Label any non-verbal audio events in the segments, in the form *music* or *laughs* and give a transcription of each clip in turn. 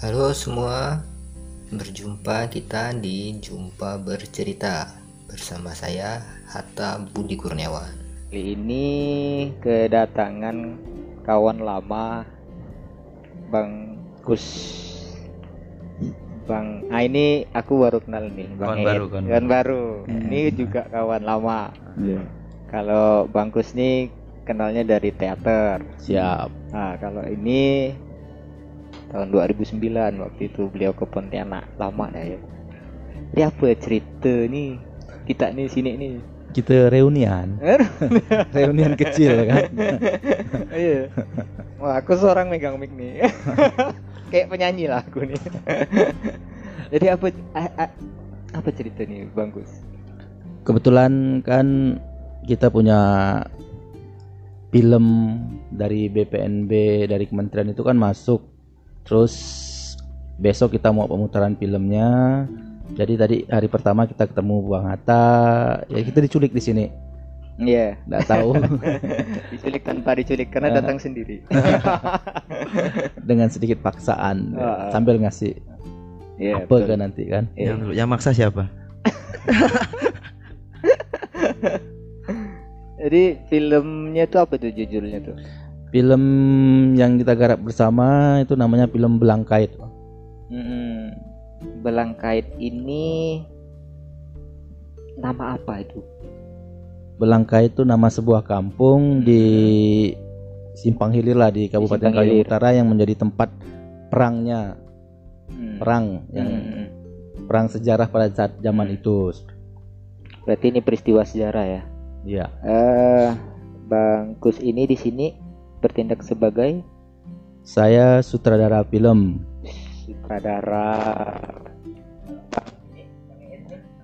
Halo semua, berjumpa kita di Jumpa Bercerita bersama saya Hatta Budi Kurniawan. Kali ini kedatangan kawan lama Bang Kus. Bang, ah ini aku baru kenal nih, Bang Kawan Ed. baru, kawan Kawan baru. Ini juga kawan lama. Iya. Kalau Bang Kus nih kenalnya dari teater. Siap. Nah, kalau ini tahun 2009 waktu itu beliau ke Pontianak. Lama dah ya. Ini apa cerita nih? Kita nih sini nih. Kita *laughs* reunian. reunian kecil kan. *laughs* Iya. Wah, aku seorang megang mic nih. *laughs* Kayak penyanyi lah aku nih. Jadi apa a- a- apa cerita nih Bang Gus? Kebetulan kan kita punya film dari BPNB dari kementerian itu kan masuk. Terus besok kita mau pemutaran filmnya. Jadi tadi hari pertama kita ketemu Bang Hatta, ya kita diculik di sini. Iya. Nggak tahu *laughs* Diculik tanpa diculik karena Ah. datang sendiri. *laughs* dengan sedikit paksaan Ah. sambil ngasih Iya. apa betul. kan nanti kan. Iya. Yang yang maksa siapa? *laughs* Jadi filmnya tuh apa tuh judulnya tuh? Film yang kita garap bersama itu namanya film Belangkait. Mm-mm. Belangkait ini nama apa itu? Belangkait itu nama sebuah kampung di Simpang Hilir lah di Kabupaten Hilir. Utara yang menjadi tempat perangnya Hmm. perang yang perang sejarah pada saat zaman Hmm. itu. Berarti ini peristiwa sejarah ya. Iya. Eh, Bang Kus ini di sini bertindak sebagai Saya sutradara film. sutradara.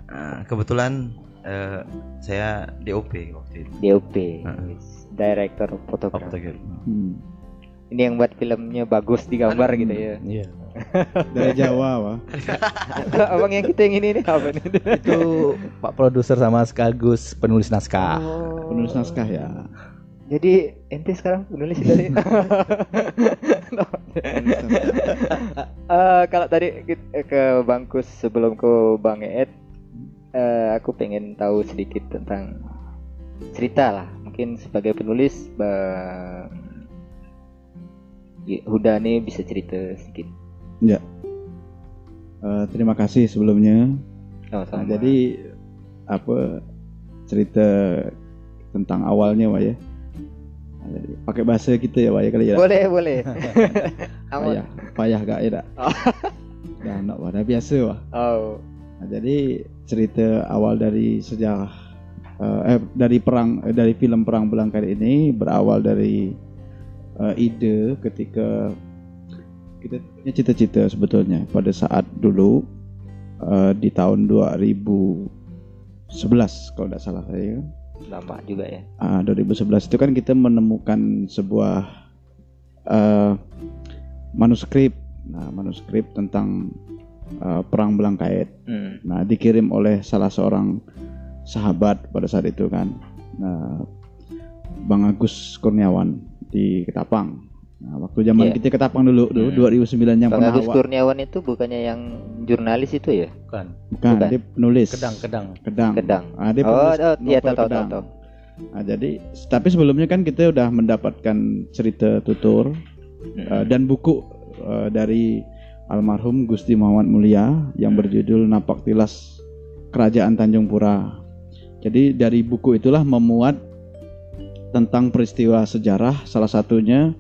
Ah, kebetulan eh, saya DOP waktu itu. DOP, Heeh. director fotografi. Fotografer. Hmm. Ini yang buat filmnya bagus digambar gitu ya. Iya. *laughs* dari Jawa wah *laughs* Abang yang kita yang ini nih apa nih? itu Pak produser sama sekaligus penulis naskah. Oh. penulis naskah ya Jadi ente sekarang penulis dari. *laughs* Eh, kalau tadi eh, ke Bangkus sebelum ke Bang Eed, eh, aku pengen tahu sedikit tentang cerita lah. Mungkin sebagai penulis, Bang Huda nih bisa cerita sedikit. Eh, terima kasih sebelumnya Nah, Sama-sama. jadi apa cerita tentang awalnya Wak ya Nah, pakai bahasa kita ya Wak ya kali ya. Boleh boleh. *laughs* Payah payah gak ya tak *laughs* dah nak dah biasa Wak Oh. Nah, jadi cerita awal dari sejarah eh, eh dari perang eh, dari film perang Belangkar ini berawal dari eh, ide ketika kita punya cita-cita sebetulnya pada saat dulu eh, di tahun 2011 kalau tidak salah saya Lama juga ya. Ah, 2011 itu kan kita menemukan sebuah eh, manuskrip nah manuskrip tentang eh, perang Belangkait Hmm. Nah, dikirim oleh salah seorang sahabat pada saat itu kan. Nah, Bang Agus Kurniawan di Ketapang. Nah, waktu zaman Iya. kita Ketapang dulu, dulu Hmm. 2009 yang Bang pernah Agus Kurniawan itu bukannya yang jurnalis itu ya? Bukan. bukan, bukan. dia penulis. Kedang-kedang. Kedang. Kedang. Ah, dia Oh, penulis oh, iya novel tahu tahu Kedang. tahu. Nah, jadi tapi sebelumnya kan kita udah mendapatkan cerita tutur Hmm. eh, dan buku eh, dari almarhum Gusti Muhammad Mulia yang Hmm. berjudul Napak Tilas Kerajaan Tanjung Pura. Jadi dari buku itulah memuat tentang peristiwa sejarah salah satunya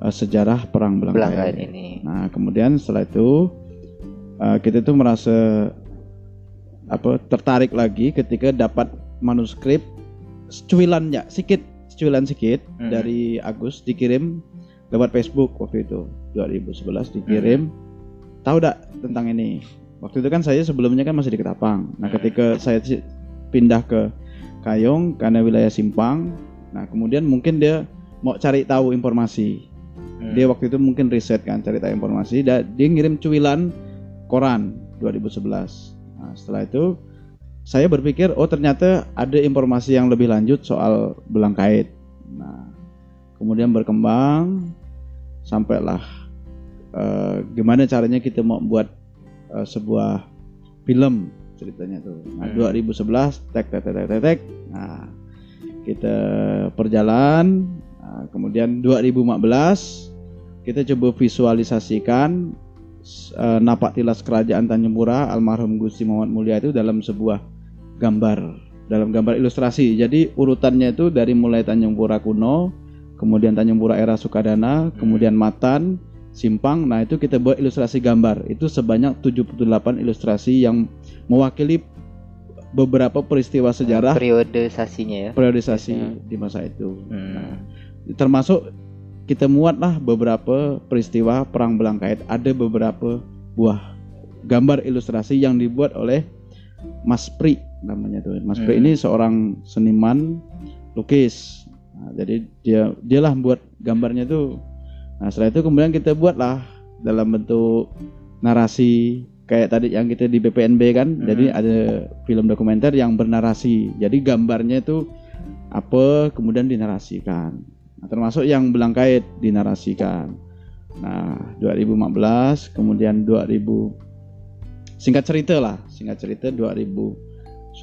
eh, sejarah perang Belangkait. ini. Nah, kemudian setelah itu eh, kita tuh merasa apa tertarik lagi ketika dapat manuskrip secuilan ya, sedikit secuilan sedikit Hmm. dari Agus dikirim lewat Facebook waktu itu 2011 dikirim. Tahu dak tentang ini? Waktu itu kan saya sebelumnya kan masih di Ketapang. Nah, Hmm. ketika saya pindah ke Kayong karena wilayah Simpang, nah kemudian mungkin dia mau cari tahu informasi Hmm. dia waktu itu mungkin riset kan cari tahu informasi dan dia ngirim cuilan koran 2011 nah setelah itu saya berpikir oh ternyata ada informasi yang lebih lanjut soal belang kait nah kemudian berkembang sampailah eh, gimana caranya kita mau buat eh, sebuah film ceritanya tuh. Nah, Hmm. 2011 tek tek tek tek tek, tek. Nah, kita perjalan Nah, kemudian 2015 kita coba visualisasikan eh, napak tilas kerajaan Tanjung Pura almarhum Gusti Muhammad Mulia itu dalam sebuah gambar dalam gambar ilustrasi. Jadi urutannya itu dari mulai Tanjung Pura kuno, kemudian Tanjung Pura era Sukadana, kemudian Matan, Simpang. Nah, itu kita buat ilustrasi gambar. Itu sebanyak 78 ilustrasi yang mewakili beberapa peristiwa sejarah periodisasinya ya periodisasi Hmm. di masa itu. Hmm. Nah, termasuk kita muatlah beberapa peristiwa perang Belangkait. Ada beberapa buah gambar ilustrasi yang dibuat oleh Mas Pri namanya tuh. Mas Pri Hmm. ini seorang seniman lukis. Nah, jadi dia dialah buat gambarnya tuh. Nah setelah itu kemudian kita buatlah dalam bentuk narasi kayak tadi yang kita di BPNB kan. Hmm. Jadi ada film dokumenter yang bernarasi. Jadi gambarnya itu apa kemudian dinarasikan. Nah, termasuk yang belangkait dinarasikan. Nah, 2015 kemudian 2000 singkat cerita lah, singkat cerita 2019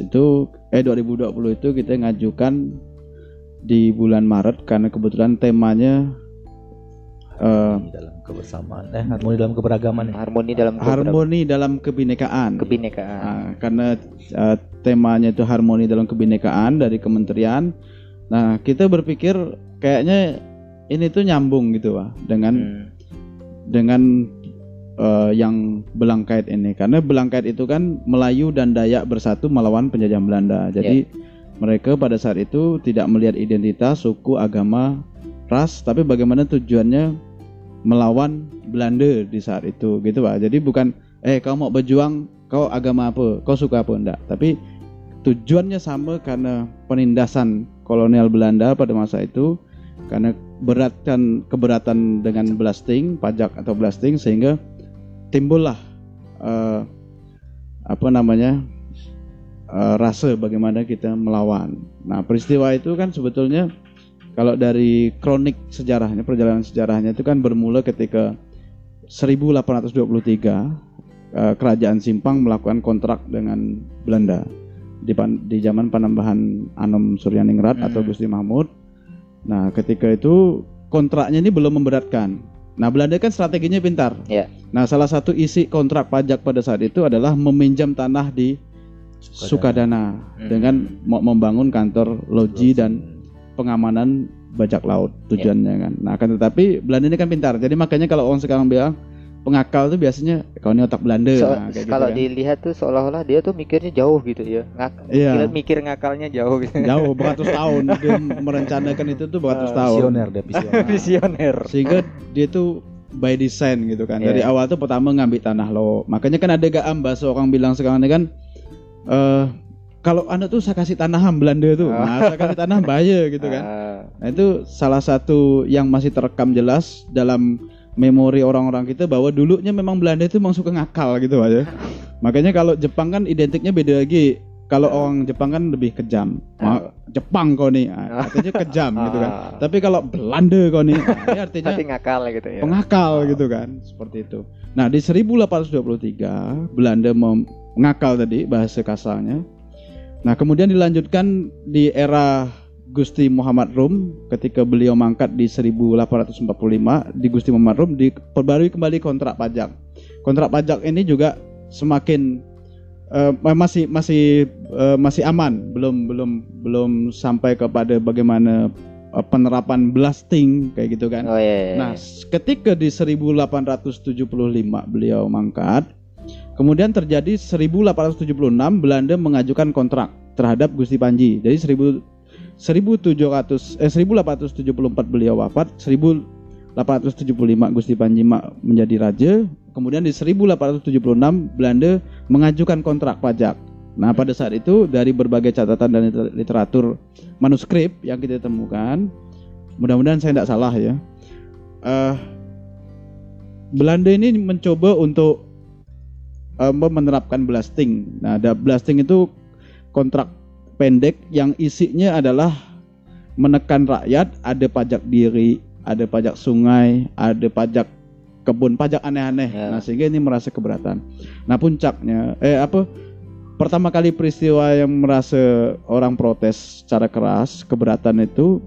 itu eh 2020 itu kita ngajukan di bulan Maret karena kebetulan temanya eh, Harmoni dalam kebersamaan eh harmoni dalam keberagaman ya. harmoni dalam harmoni dalam kebinekaan. kebinekaan Nah, karena uh, temanya itu harmoni dalam kebinekaan dari kementerian. Nah, kita berpikir kayaknya ini tuh nyambung gitu, Pak, dengan Hmm. dengan uh, yang Belangkait ini. Karena Belangkait itu kan Melayu dan Dayak bersatu melawan penjajah Belanda. Jadi mereka pada saat itu tidak melihat identitas, suku, agama, ras, tapi bagaimana tujuannya melawan Belanda di saat itu, gitu, Pak. Jadi bukan eh kau mau berjuang, kau agama apa, kau suka apa enggak, tapi tujuannya sama karena penindasan kolonial Belanda pada masa itu karena beratkan keberatan dengan blasting, pajak atau blasting sehingga timbullah eh, apa namanya eh, rasa bagaimana kita melawan. Nah peristiwa itu kan sebetulnya kalau dari kronik sejarahnya perjalanan sejarahnya itu kan bermula ketika 1823 eh, kerajaan Simpang melakukan kontrak dengan Belanda di, pan- di zaman penambahan Anom Suryaningrat atau Hmm. Gusti Mahmud. Nah, ketika itu kontraknya ini belum memberatkan. Nah, Belanda kan strateginya pintar. Ya. Nah, salah satu isi kontrak pajak pada saat itu adalah meminjam tanah di Sukadana Hmm. dengan mau membangun kantor loji dan pengamanan bajak laut tujuannya kan. Nah, akan tetapi Belanda ini kan pintar. Jadi makanya kalau orang sekarang bilang pengakal tuh biasanya kau ini otak Belanda. So- Nah, kayak gitu kalau kan. dilihat tuh seolah-olah dia tuh mikirnya jauh gitu ya Ngak Iya. kira mikir ngakalnya jauh gitu jauh beratus *laughs* tahun dia merencanakan itu tuh beratus Ah, tahun. Visioner dia *laughs* visioner. visioner Sehingga dia tuh by design gitu kan. Iya. Dari awal tuh pertama ngambil tanah lo. Makanya kan ada gak ambas orang bilang sekarang ini kan eh kalau anda tuh saya kasih tanah ham Belanda tuh. Ah. Nah, saya kasih tanah bahaya gitu kan. *laughs* Ah, Nah itu salah satu yang masih terekam jelas dalam memori orang-orang kita bahwa dulunya memang Belanda itu memang suka ngakal gitu aja. *laughs* Makanya kalau Jepang kan identiknya beda lagi. Kalau orang Jepang kan lebih kejam. Ma- Jepang kau nih, ah, artinya kejam *laughs* gitu kan. Ah. Tapi kalau Belanda kau nih, artinya tapi ngakal gitu ya pengakal gitu kan, seperti itu. Nah di 1823 Belanda mengakal tadi bahasa kasarnya. Nah kemudian dilanjutkan di era Gusti Muhammad Rum ketika beliau mangkat di 1845 di Gusti Muhammad Rum diperbarui kembali kontrak pajak. Kontrak pajak ini juga semakin eh, masih masih eh, masih aman, belum belum belum sampai kepada bagaimana eh, penerapan blasting kayak gitu kan. oh iya, iya. Nah, s- ketika di 1875 beliau mangkat, kemudian terjadi 1876 Belanda mengajukan kontrak terhadap Gusti Panji. Jadi 1000 1700 eh 1874 beliau wafat, 1875 Gusti Panji ma- menjadi raja, kemudian di 1876 Belanda mengajukan kontrak pajak. Nah, pada saat itu dari berbagai catatan dan liter- literatur manuskrip yang kita temukan, mudah-mudahan saya tidak salah ya. eh Belanda ini mencoba untuk eh, menerapkan blasting. Nah, ada blasting itu kontrak pendek yang isinya adalah menekan rakyat, ada pajak diri, ada pajak sungai, ada pajak kebun pajak aneh-aneh. Ya. Nah, sehingga ini merasa keberatan. Nah, puncaknya eh apa pertama kali peristiwa yang merasa orang protes secara keras, keberatan itu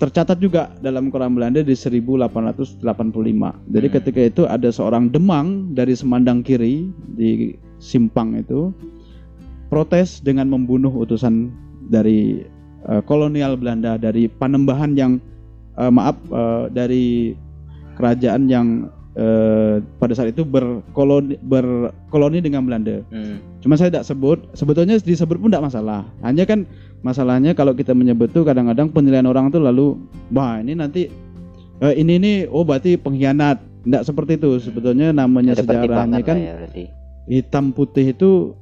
tercatat juga dalam Quran Belanda di 1885. Jadi Hmm. ketika itu ada seorang demang dari Semandang Kiri di Simpang itu protes dengan membunuh utusan dari eh, kolonial Belanda dari Panembahan yang eh, maaf eh, dari kerajaan yang eh, pada saat itu berkoloni berkoloni dengan Belanda. Hmm. Cuma saya tidak sebut, sebetulnya disebut pun tidak masalah. Hanya kan masalahnya kalau kita menyebut tuh kadang-kadang penilaian orang tuh lalu, wah ini nanti eh, ini nih, oh berarti pengkhianat. Tidak seperti itu. Sebetulnya namanya Ada sejarahnya kan ya berarti. hitam putih itu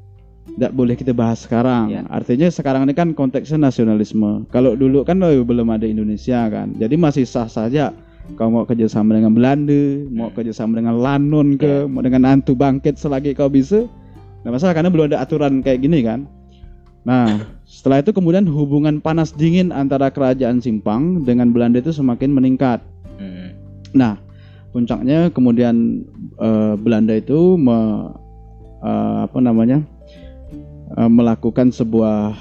tidak boleh kita bahas sekarang. Ya. Artinya sekarang ini kan konteksnya nasionalisme. Kalau dulu kan oh, belum ada Indonesia kan, jadi masih sah saja. Kau mau kerjasama dengan Belanda, mau kerjasama dengan Lanon ke, Ya. mau dengan Antu Bangkit selagi kau bisa. Nggak masalah karena belum ada aturan kayak gini kan. Nah, setelah itu kemudian hubungan panas dingin antara kerajaan Simpang dengan Belanda itu semakin meningkat. Hmm. Nah, puncaknya kemudian eh, Belanda itu me- eh, apa namanya eh, melakukan sebuah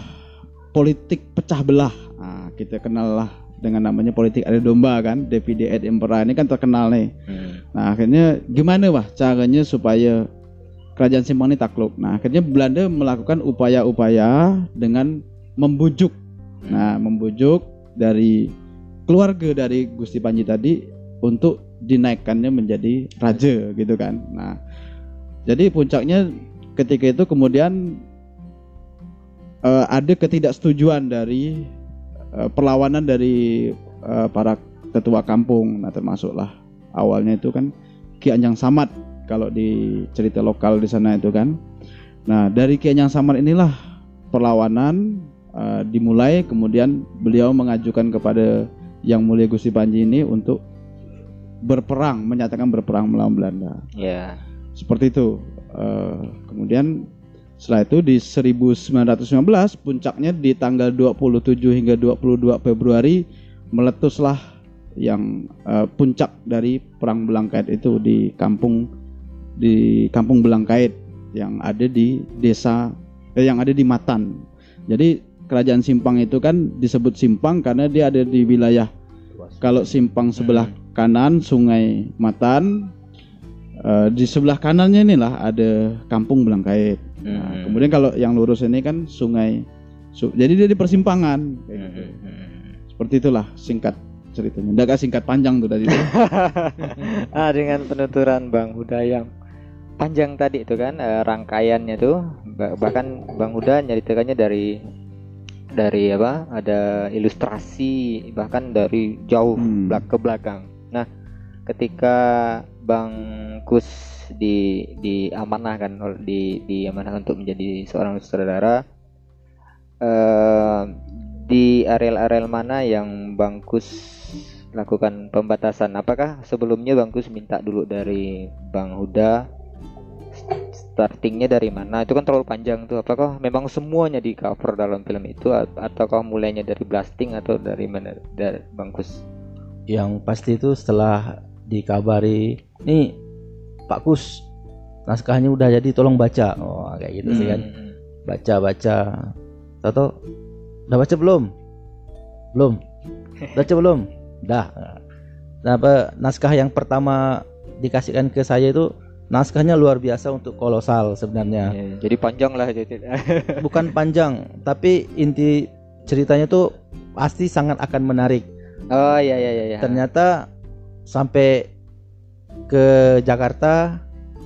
politik pecah belah. Nah, kita kenal lah dengan namanya politik ada domba kan, Divide et Impera ini kan terkenal nih. Hmm. Nah, akhirnya gimana wah caranya supaya kerajaan Simpang ini takluk? Nah, akhirnya Belanda melakukan upaya-upaya dengan membujuk. Nah, membujuk dari keluarga dari Gusti Panji tadi untuk dinaikkannya menjadi raja gitu kan. Nah, jadi puncaknya ketika itu kemudian eh, ada ketidaksetujuan dari eh, perlawanan dari eh, para ketua kampung. Nah, termasuklah awalnya itu kan Ki Anjang Samad kalau di cerita lokal di sana itu kan. Nah, dari Ki Anjang Samad inilah perlawanan eh, dimulai kemudian beliau mengajukan kepada Yang Mulia Gusti Panji ini untuk berperang, menyatakan berperang melawan Belanda. Ya. Seperti itu. Eh, kemudian setelah itu di 1919 puncaknya di tanggal 27 hingga 22 Februari meletuslah yang eh, puncak dari perang Belangkait itu di kampung di kampung Belangkait yang ada di desa eh, yang ada di Matan. Jadi kerajaan Simpang itu kan disebut Simpang karena dia ada di wilayah kalau Simpang sebelah kanan Sungai Matan eh, di sebelah kanannya inilah ada kampung Belangkait. Nah, Hmm. kemudian kalau yang lurus ini kan sungai. Su- jadi dia di persimpangan. kayak gitu. Hmm. Seperti itulah singkat ceritanya. Nggak agak singkat panjang tuh tadi. *laughs* ah dengan penuturan Bang Huda yang panjang tadi itu kan eh, rangkaiannya tuh Ba- bahkan Bang Huda nyeritakannya dari dari apa ada ilustrasi bahkan dari jauh Hmm. belak ke belakang. Nah, ketika Bang Kus di diamanahkan ol- di diamanahkan untuk menjadi seorang sutradara eh di areal-areal mana yang Bang Kus lakukan pembatasan? Apakah sebelumnya Bang Kus minta dulu dari Bang Huda startingnya dari mana? Itu kan terlalu panjang tuh. Apakah memang semuanya di cover dalam film itu ataukah mulainya dari blasting atau dari mana dari Bang Kus? yang pasti itu setelah dikabari nih Pak Kus naskahnya udah jadi tolong baca. Oh kayak gitu sih kan. Hmm. baca baca. Toto udah baca belum? Belum. Baca belum? Dah. Nah, apa naskah yang pertama dikasihkan ke saya itu naskahnya luar biasa untuk kolosal sebenarnya. Ya, jadi panjang lah jadi. *laughs* bukan panjang tapi inti ceritanya tuh pasti sangat akan menarik. Oh iya iya iya. iya. ternyata sampai ke Jakarta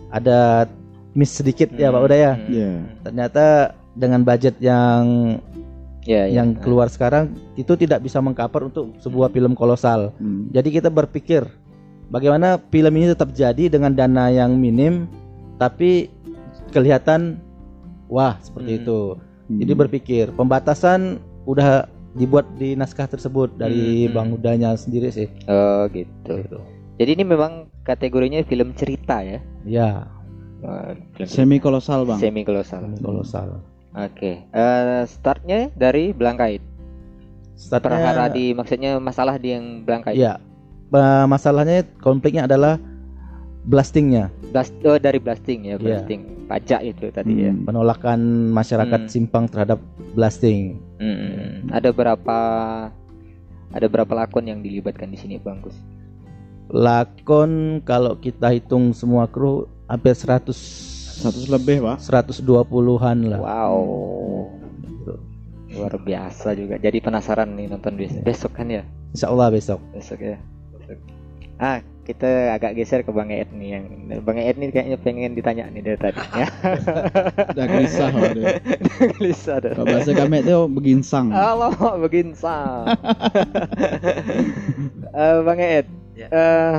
ada miss sedikit ya Pak Hmm, Udaya. hmm, Iya. hmm. Ternyata dengan budget yang Ya, ya. yang keluar sekarang itu tidak bisa mengcover untuk sebuah film kolosal. Hmm. Jadi kita berpikir bagaimana film ini tetap jadi dengan dana yang minim tapi kelihatan wah seperti Hmm. itu. Hmm. Jadi berpikir pembatasan udah dibuat di naskah tersebut dari Hmm, hmm. Bang Udanya sendiri sih. Oh gitu. Gitu. Jadi ini memang kategorinya film cerita ya. Ya, film Semi kolosal bang. semi kolosal. film kolosal. Oke. Eh, startnya dari Belangkait. Startnya- Perhara di maksudnya masalah di yang Belangkait. Iya. Ba- Masalahnya konfliknya adalah blastingnya, Blast, oh, dari blasting ya, Iya. blasting pajak itu tadi ya. Hmm. penolakan masyarakat Hmm. simpang terhadap blasting. Hmm. Ada berapa ada berapa lakon yang dilibatkan di sini, Bang Gus? Lakon kalau kita hitung semua kru hampir 100 100 lebih pak 120-an lah. Wow. Luar biasa juga. Jadi penasaran nih nonton besok, besok kan ya? Insya Allah besok. Besok ya. Besok. Ah, kita agak geser ke Bang Ed nih yang Bang Ed nih kayaknya pengen ditanya nih dari tadi *laughs* ya. udah gelisah dia. Gelisah dah. kalau bahasa kami itu beginsang Alamak beginsang. *laughs* Eh, Bang Ed, Ya. eh,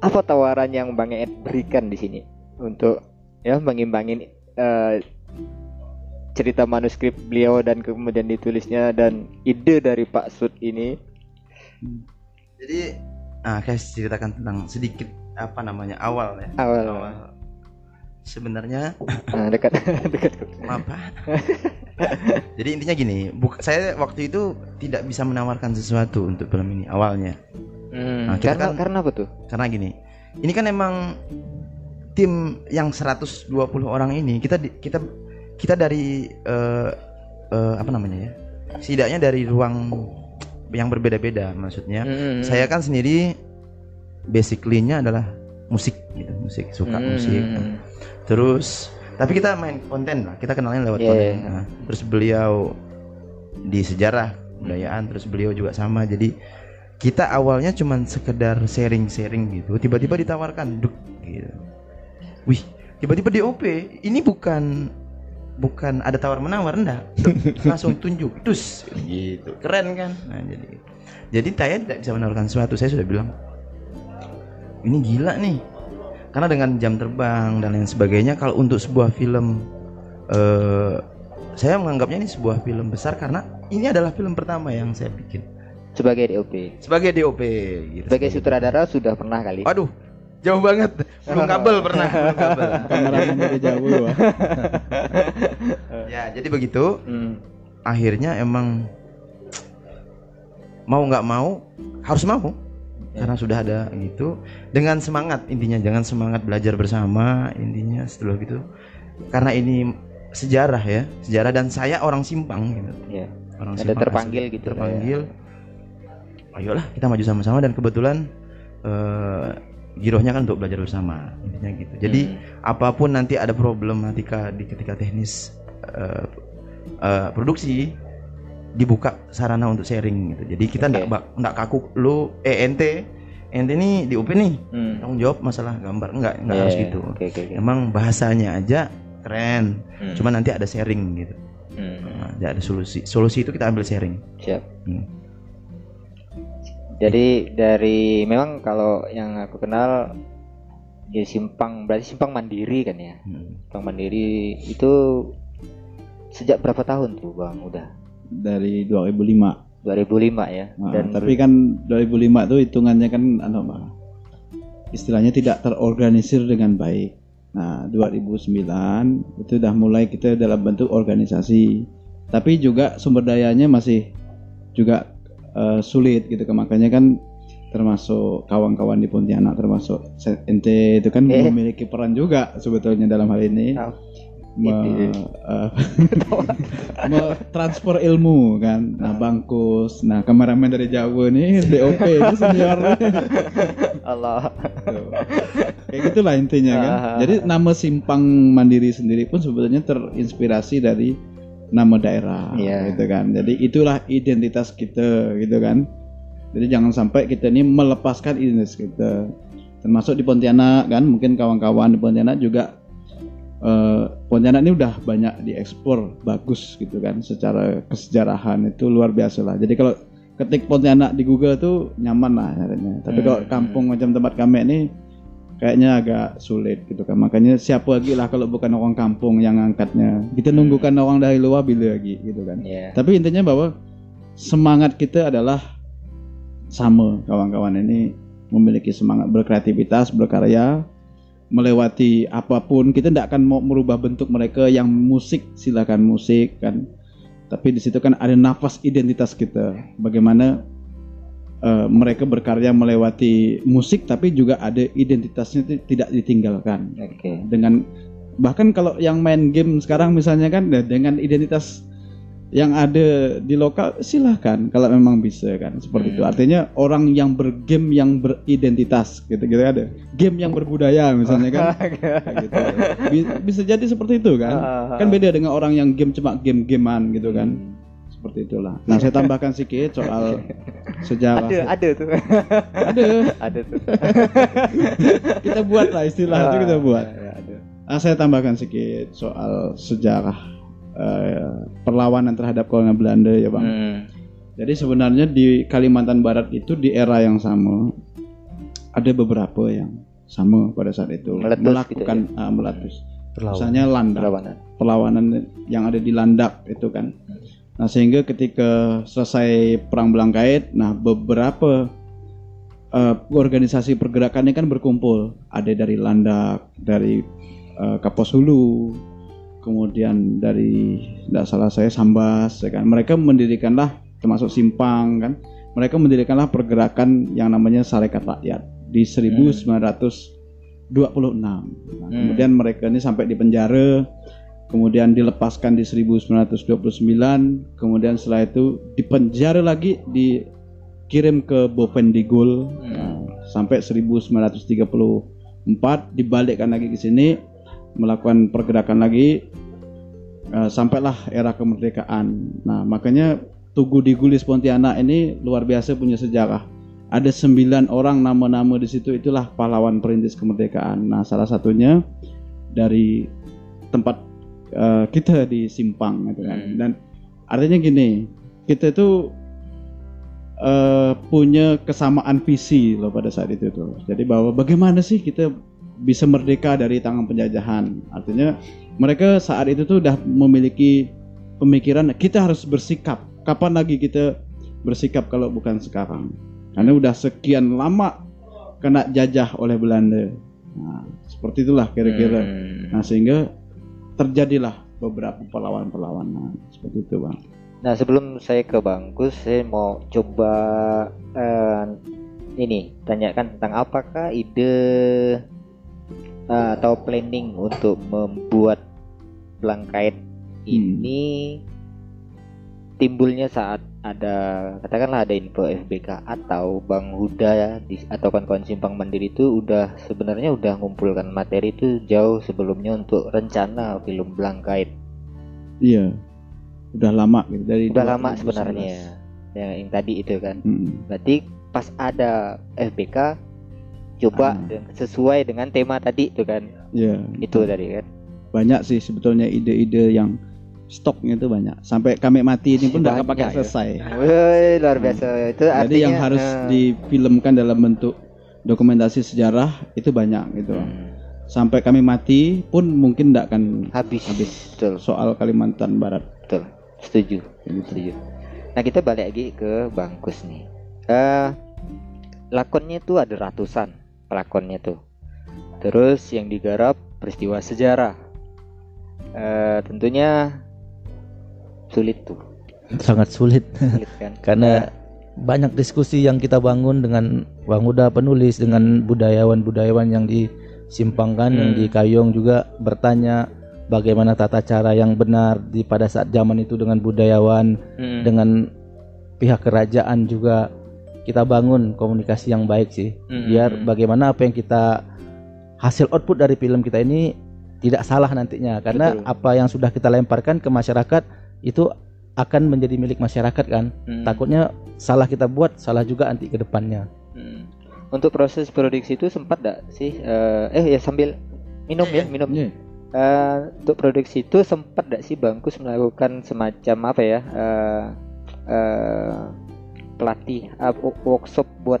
apa tawaran yang Bang Ed berikan di sini untuk ya mengimbangin eh, cerita manuskrip beliau dan kemudian ditulisnya dan ide dari Pak Sud ini? Jadi ah kayak ceritakan tentang sedikit apa namanya awal ya. Awal. Sebenarnya Nah, dekat *laughs* dekat. apa? *laughs* *laughs* Jadi intinya gini, buk- saya waktu itu tidak bisa menawarkan sesuatu untuk film ini awalnya. Hmm, Nah, karena kan- karena apa tuh? Karena gini, ini kan emang tim yang 120 orang ini kita kita kita dari eh, eh, apa namanya ya? Setidaknya dari ruang yang berbeda-beda maksudnya. Hmm, Saya kan sendiri basically-nya adalah musik gitu, musik, suka hmm, musik. Terus tapi kita main konten lah, kita kenalnya lewat Iya, konten. iya. Nah, terus beliau di sejarah kebudayaan, terus beliau juga sama. Jadi kita awalnya cuman sekedar sharing-sharing gitu. Tiba-tiba ditawarkan, duk gitu. Wih, tiba-tiba DOP. Ini bukan bukan ada tawar menawar enggak. *laughs* Langsung tunjuk, dus gitu. Keren kan? Nah, jadi jadi saya tidak bisa menawarkan sesuatu. Saya sudah bilang ini gila nih karena dengan jam terbang dan lain sebagainya kalau untuk sebuah film eh saya menganggapnya ini sebuah film besar karena ini adalah film pertama yang saya bikin Sebagai DOP. sebagai DOP gitu. Sebagai sutradara sudah pernah kali. Waduh, jauh banget. Belum kabel pernah, belum kabel. *laughs* kameramen dari jauh pak *laughs* ya, jadi begitu. Hmm. Akhirnya emang mau nggak mau harus mau karena sudah ada gitu. Dengan semangat intinya. Jangan semangat belajar bersama intinya setelah gitu. Karena ini sejarah ya. Sejarah dan saya orang simpang gitu. Ya. orang Ada Simpang terpanggil asli. gitu lah terpanggil. Ayolah kita maju sama-sama dan kebetulan eh girohnya kan untuk belajar bersama intinya gitu. Jadi Hmm. apa pun nanti ada problematika di ketika teknis eh, eh, produksi dibuka sarana untuk sharing gitu jadi kita ndak bak- ndak kaku lu eh ente ente nih di UP nih Hmm. tanggung jawab masalah gambar enggak enggak Ya, harus ya. gitu Oke oke oke. emang bahasanya aja keren Hmm. cuma nanti ada sharing gitu Hmm. Nah, ada solusi solusi itu kita ambil sharing Siap. Hmm. Jadi dari memang kalau yang aku kenal di simpang berarti simpang mandiri kan ya. Hmm. Simpang mandiri itu sejak berapa tahun tuh bang? Udah dari 2005 2005 ya. Nah, Dan tapi kan 2005 tuh hitungannya kan anu Pak, istilahnya tidak terorganisir dengan baik. Nah, 2009 itu udah mulai kita dalam bentuk organisasi. Tapi juga sumber dayanya masih juga eh, sulit gitu kan. Makanya kan termasuk kawan-kawan di Pontianak termasuk se- ente itu kan Eh. memiliki peran juga sebetulnya dalam hal ini. Oh, Me, gitu. eh, *laughs* me- transfer ilmu kan. Nah, bangkus. Nah, kameramen dari Jawa nih DOP *laughs* ini senior. Allah. Tuh. Kayak gitulah intinya kan. Ah. Jadi nama Simpang Mandiri sendiri pun sebetulnya terinspirasi dari nama daerah Iya. gitu kan. Jadi itulah identitas kita gitu kan. Jadi jangan sampai kita ini melepaskan identitas kita. Termasuk di Pontianak kan, mungkin kawan-kawan di Pontianak juga eh, Pontianak ini udah banyak diekspor bagus gitu kan secara kesejarahan itu luar biasa lah. Jadi kalau ketik Pontianak di Google tuh nyaman lah caranya. Tapi kalau Hmm, kampung macam tempat kami ini kayaknya agak sulit gitu kan. Makanya siapa lagi lah kalau bukan orang kampung yang ngangkatnya. Kita nunggukan orang dari luar bila lagi gitu kan. Ya. Tapi intinya bahwa semangat kita adalah sama kawan-kawan ini memiliki semangat berkreativitas, berkarya, melewati apa pun. Kita tidak akan mau merubah bentuk mereka yang musik silakan musik kan. Tapi di situ kan ada nafas identitas kita. Bagaimana eh, mereka berkarya melewati musik tapi juga ada identitasnya ti- tidak ditinggalkan Oke. dengan bahkan kalau yang main game sekarang misalnya kan nah, dengan identitas yang ada di lokal silahkan kalau memang bisa kan seperti itu. Hmm. artinya orang yang bergame yang beridentitas gitu gitu ada. Game yang berbudaya misalnya kan. *laughs* Gitu. Bi- bisa jadi seperti itu kan. Kan beda dengan orang yang game cuma game-gamean gitu kan. Seperti itulah. Nah saya tambahkan sedikit soal *laughs* sejarah. Ada, ada tuh. ada. Ada tuh. *laughs* kita buat lah istilah itu kita buat. Ya, ada. Ah, saya tambahkan sedikit soal sejarah eh, perlawanan terhadap kolonial Belanda ya bang. Hmm. Jadi sebenarnya di Kalimantan Barat itu di era yang sama ada beberapa yang sama pada saat itu Meletus melakukan gitu ah, meletus. Perlawan. Misalnya Landak, Perlawanan. perlawanan yang ada di Landak itu kan. Nah sehingga ketika selesai perang Belangkait, nah beberapa eh, organisasi pergerakannya kan berkumpul. Ada dari Landak, dari eh, Kapos Hulu, kemudian dari tidak salah saya Sambas, ya kan. Mereka mendirikanlah termasuk Simpang kan. Mereka mendirikanlah pergerakan yang namanya Sarekat Rakyat di 1926. Nah, Kemudian mereka ini sampai di penjara, kemudian dilepaskan di 1929, kemudian setelah itu dipenjara lagi, dikirim ke Bovendigul nah, sampai 1934, dibalikkan lagi ke sini, melakukan pergerakan lagi, eh, sampailah era kemerdekaan. Nah makanya Tugu di Gulis Pontianak ini luar biasa punya sejarah ada sembilan orang nama-nama di situ itulah pahlawan perintis kemerdekaan. Nah, salah satunya dari tempat eh, kita di Simpang gitu kan. Hmm. Dan artinya gini, kita itu eh, punya kesamaan visi loh pada saat itu tuh. Jadi bahwa bagaimana sih kita bisa merdeka dari tangan penjajahan. Artinya mereka saat itu tuh udah memiliki pemikiran kita harus bersikap. Kapan lagi kita bersikap kalau bukan sekarang? Karena udah sekian lama kena jajah oleh Belanda. Nah, seperti itulah kira-kira. Hmm. Nah, sehingga terjadilah beberapa perlawanan-perlawanan seperti itu, Bang. Nah sebelum saya ke Bangkus, saya mau coba eh, ini tanyakan tentang apakah ide atau planning untuk membuat Blangkait ini timbulnya saat ada katakanlah ada info FBK atau Bang Huda di, atau kawan-kawan simpang mandiri itu udah sebenarnya udah ngumpulkan materi itu jauh sebelumnya untuk rencana film Blangkait Iya. Udah lama gitu dari udah lama 2011. sebenarnya yang, yang tadi itu kan Mm-mm. berarti pas ada FBK coba Ah. dan sesuai dengan tema tadi itu kan Iya. itu tadi kan Banyak sih sebetulnya ide-ide yang stoknya itu banyak. Sampai kami mati ini pun tidak pakai ya. selesai. Woi, luar biasa itu Jadi artinya yang harus eh, difilmkan dalam bentuk dokumentasi sejarah itu banyak gitu. hmm, Sampai kami mati pun mungkin tidak akan habis Habis. betul soal Kalimantan Barat. betul setuju gitu. setuju nah kita balik lagi ke Bangkus nih eh lakonnya tuh ada ratusan pelakonnya tuh. Terus yang digarap peristiwa sejarah. Eh tentunya sulit tuh. Sangat sulit. Sulit kan? *laughs* Karena banyak diskusi yang kita bangun dengan Bang Uda penulis dengan budayawan-budayawan yang disimpangkan yang Hmm. di Kayong juga bertanya bagaimana tata cara yang benar di pada saat zaman itu dengan budayawan Hmm. dengan pihak kerajaan juga kita bangun komunikasi yang baik sih Hmm. biar bagaimana apa yang kita hasil output dari film kita ini tidak salah nantinya karena Betul. apa yang sudah kita lemparkan ke masyarakat itu akan menjadi milik masyarakat kan Hmm. takutnya salah kita buat salah juga nanti ke depannya Hmm. Untuk proses produksi itu sempat gak sih? eh eh ya sambil minum ya, minum. Iya. Eh, untuk produksi itu sempat gak sih Bangkus melakukan semacam apa ya? eh eh, pelatih wo- workshop buat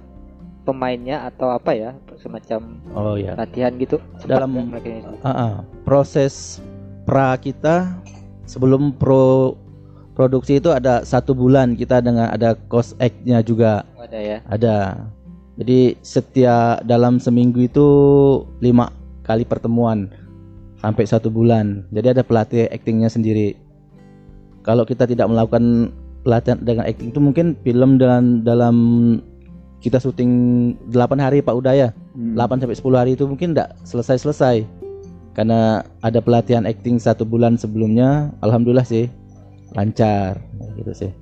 pemainnya atau apa ya? Semacam oh ya latihan gitu. Dalam-? Ah, ah. proses pra kita sebelum pro produksi itu ada satu bulan kita dengan ada cost act-nya juga Oh, ada ya. ada jadi setiap dalam seminggu itu lima kali pertemuan sampai satu bulan jadi ada pelatih actingnya sendiri kalau kita tidak melakukan pelatihan dengan acting itu mungkin film dalam dalam kita syuting 8 hari Pak Udaya. Hmm. 8 sampai 10 hari itu mungkin enggak selesai-selesai. Karena ada pelatihan acting satu bulan sebelumnya, alhamdulillah sih lancar gitu sih.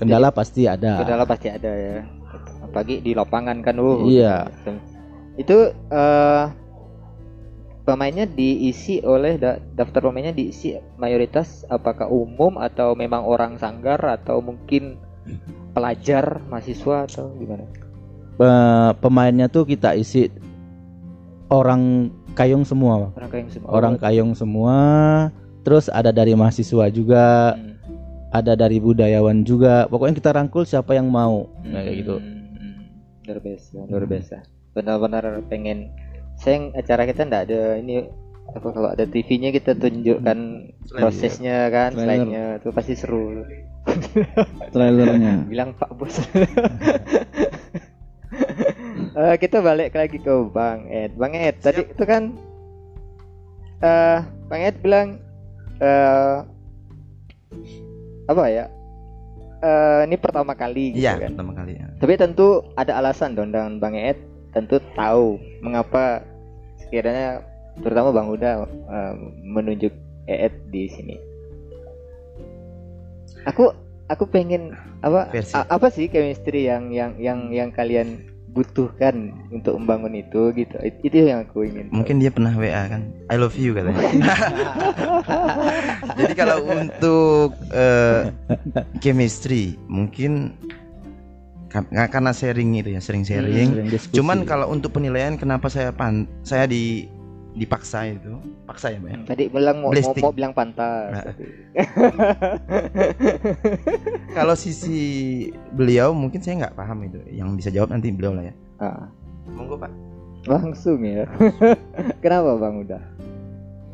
Kendala pasti ada. Kendala pasti ada ya. Apalagi di lapangan kan, uh. Iya. Itu eh pemainnya diisi oleh da- daftar pemainnya diisi mayoritas apakah umum atau memang orang sanggar atau mungkin pelajar mahasiswa atau gimana? Pe- pemainnya tuh kita isi orang Kayong semua. Orang kayak semua. orang Kayong semua. Terus ada dari mahasiswa juga, Hmm. ada dari budayawan juga. Pokoknya kita rangkul siapa yang mau. Nah, kayak gitu. Hmm, Luar biasa, luar biasa. Benar-benar pengen. Sayang acara kita ndak ada ini apa kalau ada TV-nya kita tunjukkan prosesnya kan, slide-nya itu pasti seru. *laughs* trailernya Bilang Pak Bos. *laughs* Eh, kita balik lagi ke Bang Ed. Bang Ed, tadi itu kan eh Bang Ed bilang eh apa ya? Eh ini pertama kali gitu Iya, kan. pertama kali ya. Tapi tentu ada alasan dong dan Bang Ed tentu tahu mengapa sekiranya terutama Bang Uda eh, menunjuk Ed di sini. Aku aku pengen apa Versi. a- apa sih chemistry yang yang yang yang kalian butuhkan untuk membangun itu gitu. It- Itu yang aku ingin. tahu. Mungkin dia pernah WA kan. I love you katanya. *laughs* Jadi kalau untuk eh, chemistry mungkin karena sharing itu ya, sering sharing. Sering diskusi. Cuman kalau untuk penilaian kenapa saya pan saya di dipaksa itu, paksa ya, Mbak. ya? Tadi bilang mau, mau, Blasting. mau bilang pantas. Nah. *laughs* Kalau sisi beliau mungkin saya nggak paham itu. Yang bisa jawab nanti beliau lah ya. Ah, Monggo, Pak. langsung ya. *laughs* Kenapa Bang Uda?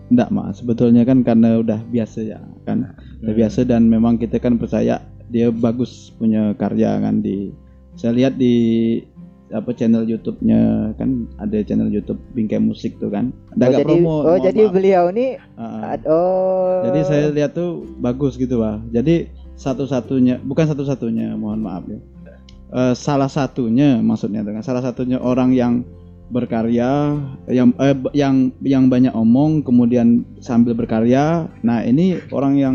Enggak mas, sebetulnya kan karena udah biasa ya kan, udah Hmm. biasa dan memang kita kan percaya dia bagus punya karya kan di. Saya lihat di apa channel YouTube-nya kan ada channel YouTube Bingkai Musik tuh kan. Ada Oh, jadi promo. oh jadi maaf. beliau nih ah. ad- oh Jadi saya lihat tuh bagus gitu pak. Jadi satu-satunya, bukan satu-satunya, mohon maaf ya. Eh, salah satunya maksudnya dengan salah satunya orang yang berkarya, yang eh, yang yang banyak omong, kemudian sambil berkarya. Nah ini orang yang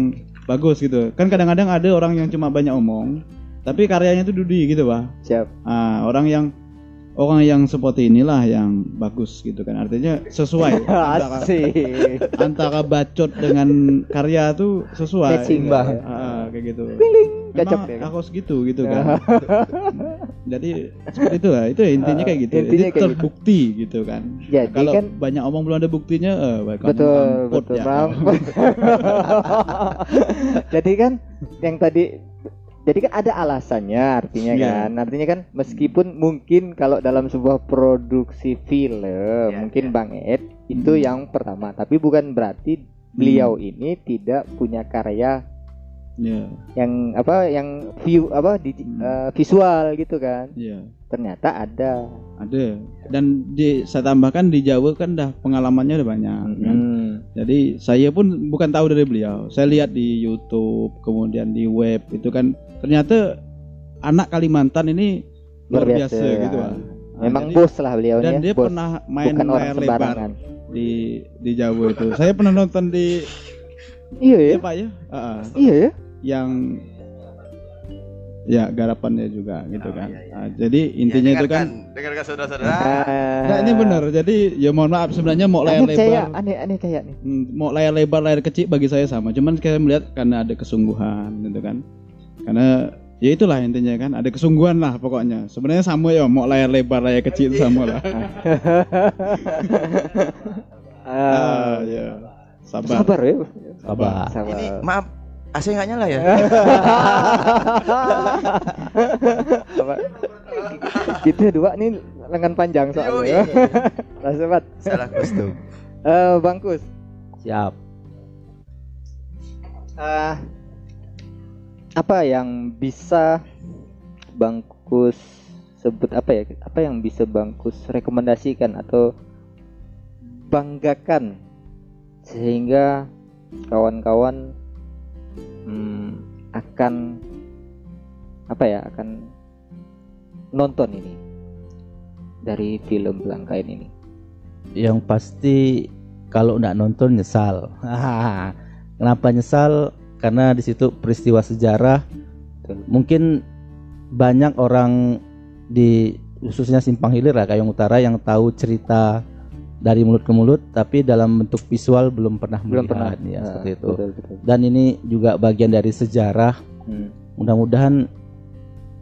bagus gitu. Kan kadang-kadang ada orang yang cuma banyak omong, tapi karyanya tuh dudi gitu pak. siap. Ah, orang yang orang yang seperti inilah yang bagus gitu kan. Artinya sesuai *laughs* antara, antara bacot dengan karya tuh sesuai. Gitu. Bah. Ah, kayak gitu. Memang ya, kan? harus gitu gitu kan. *laughs* Jadi seperti itu lah. Itu intinya kayak gitu. Ah, Intinya kayak gitu. terbukti gitu kan. Jadi Kalau kan banyak omong belum ada buktinya, eh, betul betul ya. *laughs* Jadi kan yang tadi jadi kan ada alasannya artinya Iya. kan. Artinya kan meskipun mungkin kalau dalam sebuah produksi film Iya, mungkin iya. Bang Ed itu Hmm. yang pertama, tapi bukan berarti beliau ini tidak punya karya Iya, yang apa yang view apa di, Hmm. eh, visual gitu kan. iya. Ternyata ada. Ada. Dan di saya tambahkan di Jawa kan dah pengalamannya udah banyak kan. Hmm. Jadi saya pun bukan tahu dari beliau. Saya lihat di YouTube, kemudian di web itu kan ternyata anak Kalimantan ini luar biasa, gitu Pak. Nah, Memang jadi- bos lah beliau dan dia bos. pernah main bukan layar lebar di di Jawa itu. Saya pernah nonton di Iya ya. ya Pak ya, Ah, ah. Iya ya. yang ya garapannya juga gitu Oh, kan. iya, iya. Ah, jadi intinya itu kan dengarkan saudara-saudara. Nah, ini benar. Jadi ya mohon maaf sebenarnya mau layar Aneh lebar aneh aneh kayak nih. Hmm, mau layar lebar layar kecil bagi saya sama cuman saya melihat karena ada kesungguhan gitu kan karena ya itulah intinya kan ada kesungguhan lah pokoknya sebenarnya sama ya mau layar lebar layar kecil itu sama lah ah, ya sabar, sabar ya. Sabar. Sabar. Ini maaf, AC nggak nyala ya? Sabar. Gitu dua nih lengan panjang soalnya. Lah sobat. Salah kostum. Eh bangkus. Siap. Eh, apa yang bisa Bangkus sebut apa ya? Apa yang bisa Bangkus rekomendasikan atau banggakan sehingga kawan-kawan hmm, akan apa ya? Akan nonton ini dari film Belangkain ini? Yang pasti kalau nggak nonton nyesal. *laughs* Kenapa nyesal? Karena di situ peristiwa sejarah Betul. mungkin banyak orang di khususnya Simpang Hilir lah Kayong Utara yang tahu cerita dari mulut ke mulut tapi dalam bentuk visual belum pernah Belum pernah. melihat ya Ah, seperti itu. Betul, betul. Dan ini juga bagian dari sejarah. Hmm. Mudah-mudahan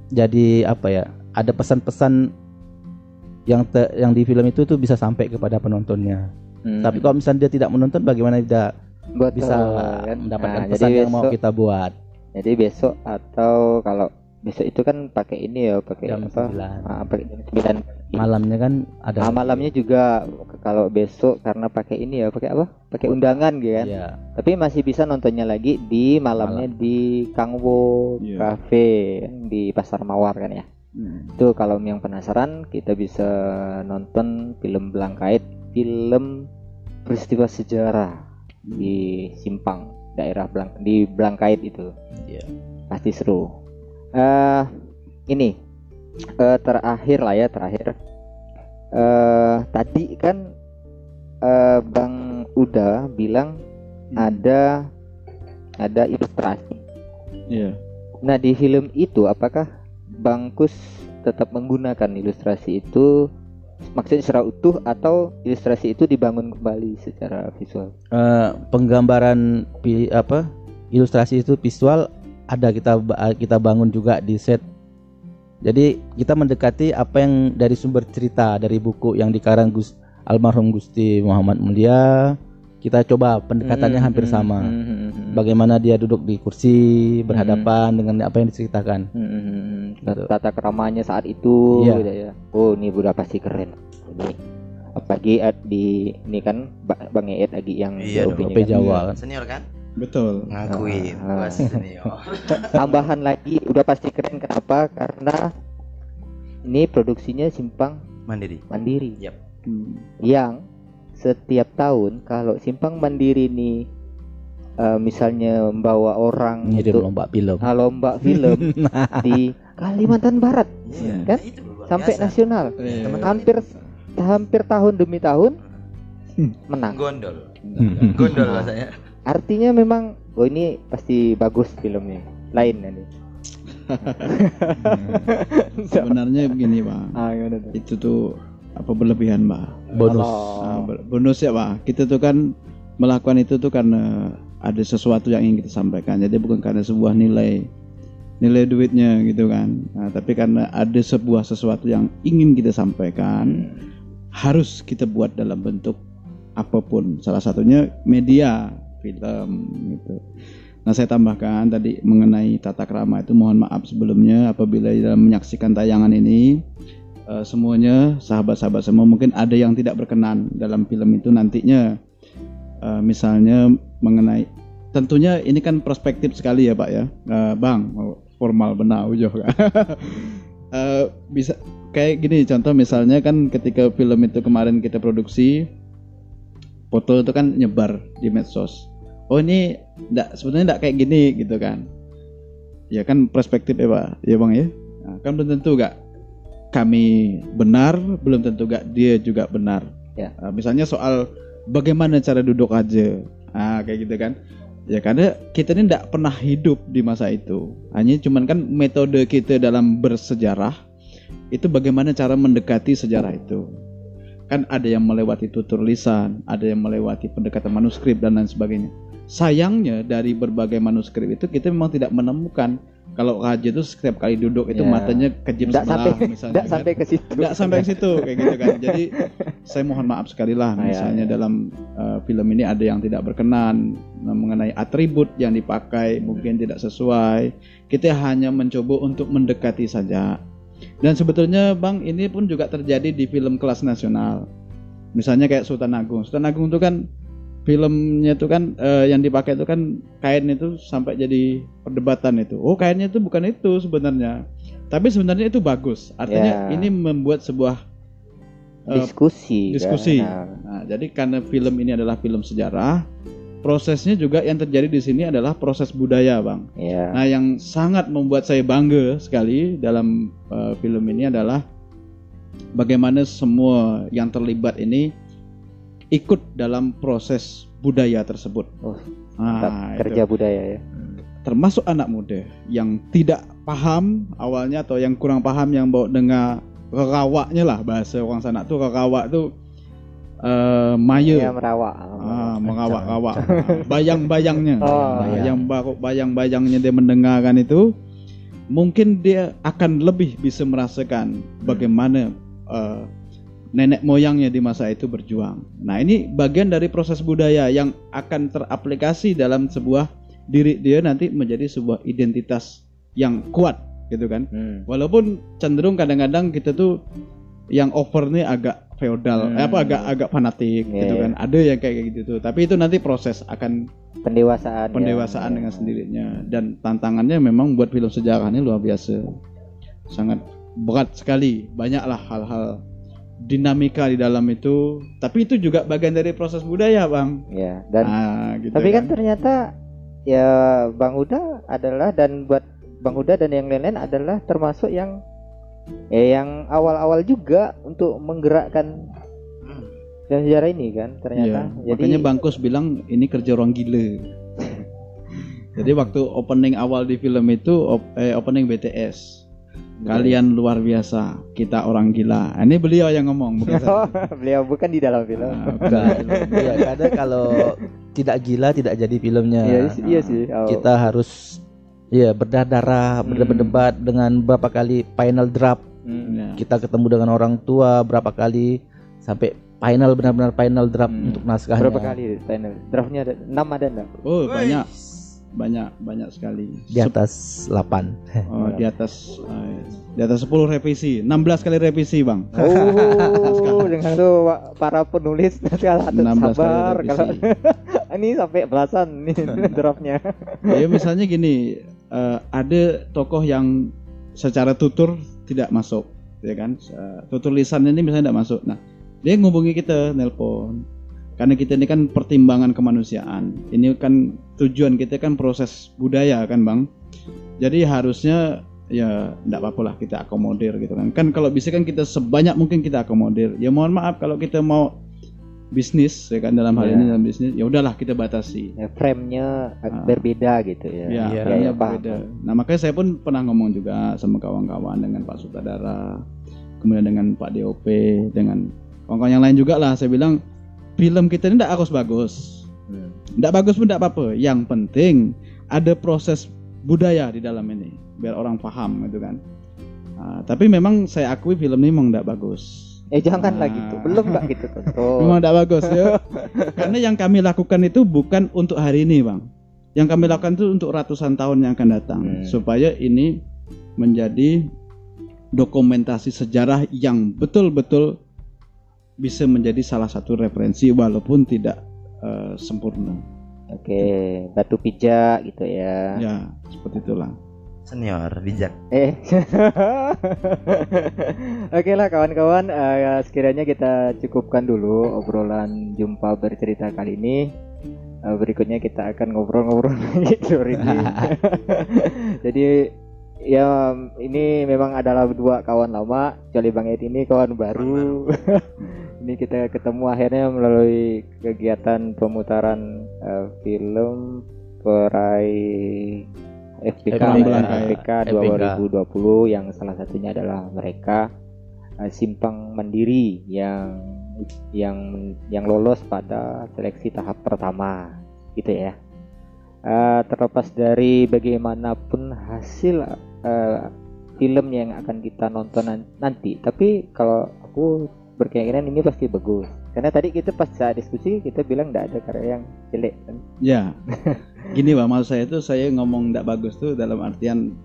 jadi apa ya? Ada pesan-pesan yang te- yang di film itu tuh bisa sampai kepada penontonnya. Hmm. Tapi kalau misalnya dia tidak menonton bagaimana dia Betul, bisa kan? mendapatkan Nah, pesan jadi yang mau besok- kita buat Jadi besok atau kalau besok itu kan pakai ini ya, pakai jam apa? 9. Ah, pakai jam 9 Malamnya kan ada Nah, malamnya juga kalau besok karena pakai ini ya, pakai apa? Pakai undangan gitu kan. Iya. Tapi masih bisa nontonnya lagi di malamnya di Kangwo Iya. Cafe di Pasar Mawar kan ya. Hmm. Itu kalau yang penasaran kita bisa nonton film Belangkait, film peristiwa sejarah di Simpang, daerah Belang di Belangkait itu. Iya. Pasti seru. eh ini eh, terakhir lah ya, terakhir. eh tadi kan eh Bang Uda bilang ada ada ilustrasi. Iya. Nah di film itu apakah Bang Kus tetap menggunakan ilustrasi itu maksudnya secara utuh atau ilustrasi itu dibangun kembali secara visual? Eh, penggambaran apa ilustrasi itu visual ada kita kita bangun juga di set. Jadi kita mendekati apa yang dari sumber cerita dari buku yang dikarang Gus almarhum Gusti Muhammad Mulia. Kita coba pendekatannya Hmm, hampir hmm, sama. hmm, hmm, hmm. Bagaimana dia duduk di kursi berhadapan dengan apa yang diceritakan. Hmm, hmm, hmm. Gitu. Tata keramanya saat itu Iya. gitu ya. Oh ini udah pasti keren. Ini apalagi at- di ini kan Ba- Bang Eet lagi yang Iya dong. OP kan. Jawa kan. Senior kan? Betul. Ngakuin Ah. gua senior. *laughs* Tambahan lagi udah pasti keren kenapa? Karena ini produksinya Simpang Mandiri. Mandiri. Hmm. yang setiap tahun kalau simpang mandiri ini eh, misalnya membawa orang Ngirim untuk lomba film. ah, lomba film *laughs* di Kalimantan Barat Iya. Kan? Itu luar sampai biasa. nasional Iya. hampir hampir tahun demi tahun menang gondol. Hmm. Gondol Ah. rasanya. artinya memang oh ini pasti bagus filmnya lain ini *laughs* Sebenarnya begini, Pak. ah Itu tuh apa berlebihan, Pak. Bonus. Ah, bonus ya, Pak. Kita tuh kan melakukan itu tuh karena ada sesuatu yang ingin kita sampaikan. Jadi bukan karena sebuah nilai nilai duitnya gitu kan. Nah, tapi karena ada sebuah sesuatu yang ingin kita sampaikan, harus kita buat dalam bentuk apa pun. Salah satunya media film gitu. Nah, saya tambahkan tadi mengenai tata krama itu mohon maaf sebelumnya apabila dalam menyaksikan tayangan ini eh, semuanya sahabat-sahabat semua mungkin ada yang tidak berkenan dalam film itu nantinya Eh, misalnya mengenai tentunya ini kan prospektif sekali ya Pak ya. Eh, bang, formal benar ujoh *laughs* Eh, bisa kayak gini contoh misalnya kan ketika film itu kemarin kita produksi foto itu kan nyebar di medsos. Oh ini enggak sebenarnya enggak kayak gini gitu kan. Ya kan perspektif ya Pak, ya Bang ya. Nah, kan tentu enggak kami benar, belum tentu enggak dia juga benar. Ya. Nah, misalnya soal bagaimana cara duduk aja, ah kayak gitu kan. Ya karena kita ini tidak pernah hidup di masa itu. Hanya cuman kan metode kita dalam bersejarah itu bagaimana cara mendekati sejarah itu. Kan ada yang melewati tutur lisan, ada yang melewati pendekatan manuskrip dan lain sebagainya. Sayangnya dari berbagai manuskrip itu kita memang tidak menemukan kalau raja itu setiap kali duduk itu Ya. matanya Nggak sebelah sampai- misalnya. nggak kan. sampai ke situ Nggak sampai ke situ kayak gitu kan. *laughs* Jadi saya mohon maaf sekali lah Ah, ya, misalnya ya. dalam uh, film ini ada yang tidak berkenan nah, mengenai atribut yang dipakai mungkin tidak sesuai. Kita hanya mencoba untuk mendekati saja. Dan sebetulnya Bang ini pun juga terjadi di film kelas nasional. Misalnya kayak Sultan Agung. Sultan Agung itu kan filmnya itu kan eh, yang dipakai itu kan kain itu sampai jadi perdebatan itu. Oh kainnya itu bukan itu sebenarnya. Tapi sebenarnya itu bagus. Artinya Ya. ini membuat sebuah eh, diskusi kan? diskusi. Nah, Nah, jadi karena film ini adalah film sejarah, prosesnya juga yang terjadi di sini adalah proses budaya, Bang. Ya. Nah, yang sangat membuat saya bangga sekali dalam uh, film ini adalah bagaimana semua yang terlibat ini ikut dalam proses budaya tersebut. Oh, Nah, Mantap. itu. kerja budaya ya. termasuk anak muda yang tidak paham awalnya atau yang kurang paham yang bawa dengar kekawaknya lah bahasa orang sana tuh kekawak tuh eh maya Ya merawak. ah, mengawak-awak Ah, bayang-bayangnya *laughs* Oh, Nah, bayang. yang baru bayang-bayangnya dia mendengarkan itu mungkin dia akan lebih bisa merasakan bagaimana eh, nenek moyangnya di masa itu berjuang. Nah, ini bagian dari proses budaya yang akan teraplikasi dalam sebuah diri dia nanti menjadi sebuah identitas yang kuat gitu kan. Hmm. Walaupun cenderung kadang-kadang kita tuh yang over nih agak feodal, Hmm. eh, apa agak agak fanatik Iya, gitu iya. kan. Ada yang kayak gitu tuh. Tapi itu nanti proses akan Pendewasaan. ya. pendewasaan dengan sendirinya dan tantangannya memang buat film sejarah ini luar biasa. Sangat berat sekali. Banyaklah hal-hal dinamika di dalam itu. Tapi itu juga bagian dari proses budaya, Bang. Ya. Dan Ah, gitu tapi kan ternyata ya Bang Huda adalah dan buat Bang Huda dan yang lain-lain adalah termasuk yang ya yang awal-awal juga untuk menggerakkan dan sejarah ini kan ternyata. Iya, makanya Bangkus bilang ini kerja orang gila. *laughs* Jadi waktu opening awal di film itu op- eh, opening BTS. Kalian luar biasa, kita orang gila. Ini beliau yang ngomong, bukan Oh, saya. *laughs* beliau bukan di dalam film. Ah, Enggak. *laughs* Iya, karena kalau tidak gila tidak jadi filmnya. Iya, sih- iya sih. Oh. Kita harus ya berdarah-darah, Hmm. berdebat-debat dengan berapa kali final draft. Hmm. Ya. Kita ketemu dengan orang tua berapa kali sampai final benar-benar final draft Hmm. untuk naskahnya. Berapa kali final? Draftnya ada 6 ada enggak? Oh, banyak. Banyak, banyak sekali. Di atas 8. Oh, di atas eh, di atas 10 revisi, 16 kali revisi, Bang. Oh, *laughs* dengan tuh Pak, para penulis nanti harus 16 kali sabar kalau *laughs* ini sampai belasan nih *laughs* draftnya. ya misalnya gini, eh, ada tokoh yang secara tutur tidak masuk, ya kan? Eh, tutur lisan ini misalnya tidak masuk. Nah, dia ngubungi kita, nelpon. Karena kita ini kan pertimbangan kemanusiaan. Ini kan tujuan kita kan proses budaya kan, Bang. Jadi harusnya ya tidak apa-apa lah kita akomodir gitu kan. Kan kalau bisa kan kita sebanyak mungkin kita akomodir. Ya mohon maaf kalau kita mau bisnis ya kan dalam hal Ya. ini dalam bisnis ya udahlah kita batasi. Ya, frame-nya Ah. berbeda gitu ya. Ya, Iya, perannya ya, paham. berbeda. Nah, makanya saya pun pernah ngomong juga sama kawan-kawan dengan Pak Sutradara, kemudian dengan Pak DOP, dengan kawan-kawan yang lain juga lah. Saya bilang film kita ini tidak harus bagus. Tidak bagus pun tidak apa-apa. Yang penting ada proses budaya di dalam ini, biar orang paham gitu kan. Nah, tapi memang saya akui film ini memang tidak bagus. Eh janganlah Ah. gitu. Belum Mbak gitu tuh. *laughs* Memang tidak bagus ya. *laughs* Karena yang kami lakukan itu bukan untuk hari ini, Bang. Yang kami lakukan itu untuk ratusan tahun yang akan datang Hmm. supaya ini menjadi dokumentasi sejarah yang betul-betul bisa menjadi salah satu referensi walaupun tidak eh, sempurna. Oke, batu pijak gitu ya. Ya, seperti itulah. Senior bijak. Eh. *laughs* Oke lah kawan-kawan, eh, sekiranya kita cukupkan dulu obrolan jumpa bercerita kali ini. Eh, berikutnya kita akan ngobrol-ngobrol *laughs* lagi sorry. *laughs* Jadi ya ini memang adalah dua kawan lama, kecuali Bang Ed ini kawan baru. Ini kita ketemu akhirnya melalui kegiatan pemutaran eh, film peraih FPK. FPK 2020 yang salah satunya adalah mereka eh, Simpang Mandiri yang yang yang lolos pada seleksi tahap pertama gitu ya. Eh, terlepas dari bagaimanapun hasil eh, film yang akan kita nonton nan- nanti, tapi kalau aku berkeyakinan ini pasti bagus. Karena tadi kita pas saat diskusi kita bilang tidak ada karya yang jelek kan. Ya, *laughs* gini Bang, maksud saya itu saya ngomong tidak bagus tuh dalam artian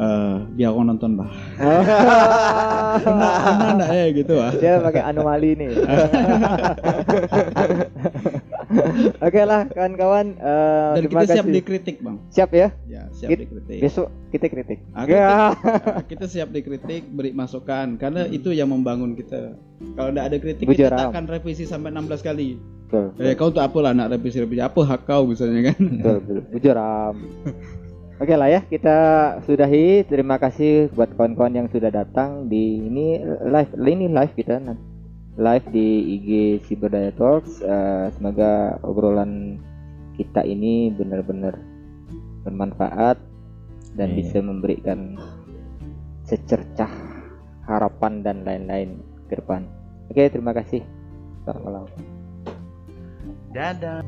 eh biar orang nonton bah. Benar benar enggak ya gitu ah. Dia pakai anomali nih. *laughs* *laughs* Oke lah kawan-kawan eh, Dan kita siap kasih. dikritik bang. Siap ya. Ya siap Kit- dikritik. Besok kita kritik. Ah, Ya. *laughs* Ah, kita siap dikritik, beri masukan karena itu yang membangun kita. Kalau tidak ada kritik kita Bujaram. tak akan revisi sampai 16 kali. betul Eh kau untuk apa lah nak revisi-revisi apa hak kau misalnya kan? betul betul. Oke lah ya kita sudahi terima kasih buat kawan-kawan yang sudah datang di ini live ini live kita nanti live di IG Cyberdaya Talks Eh, semoga obrolan kita ini benar-benar bermanfaat dan Iya. bisa memberikan secercah harapan dan lain-lain ke depan oke terima kasih selamat malam Dadah.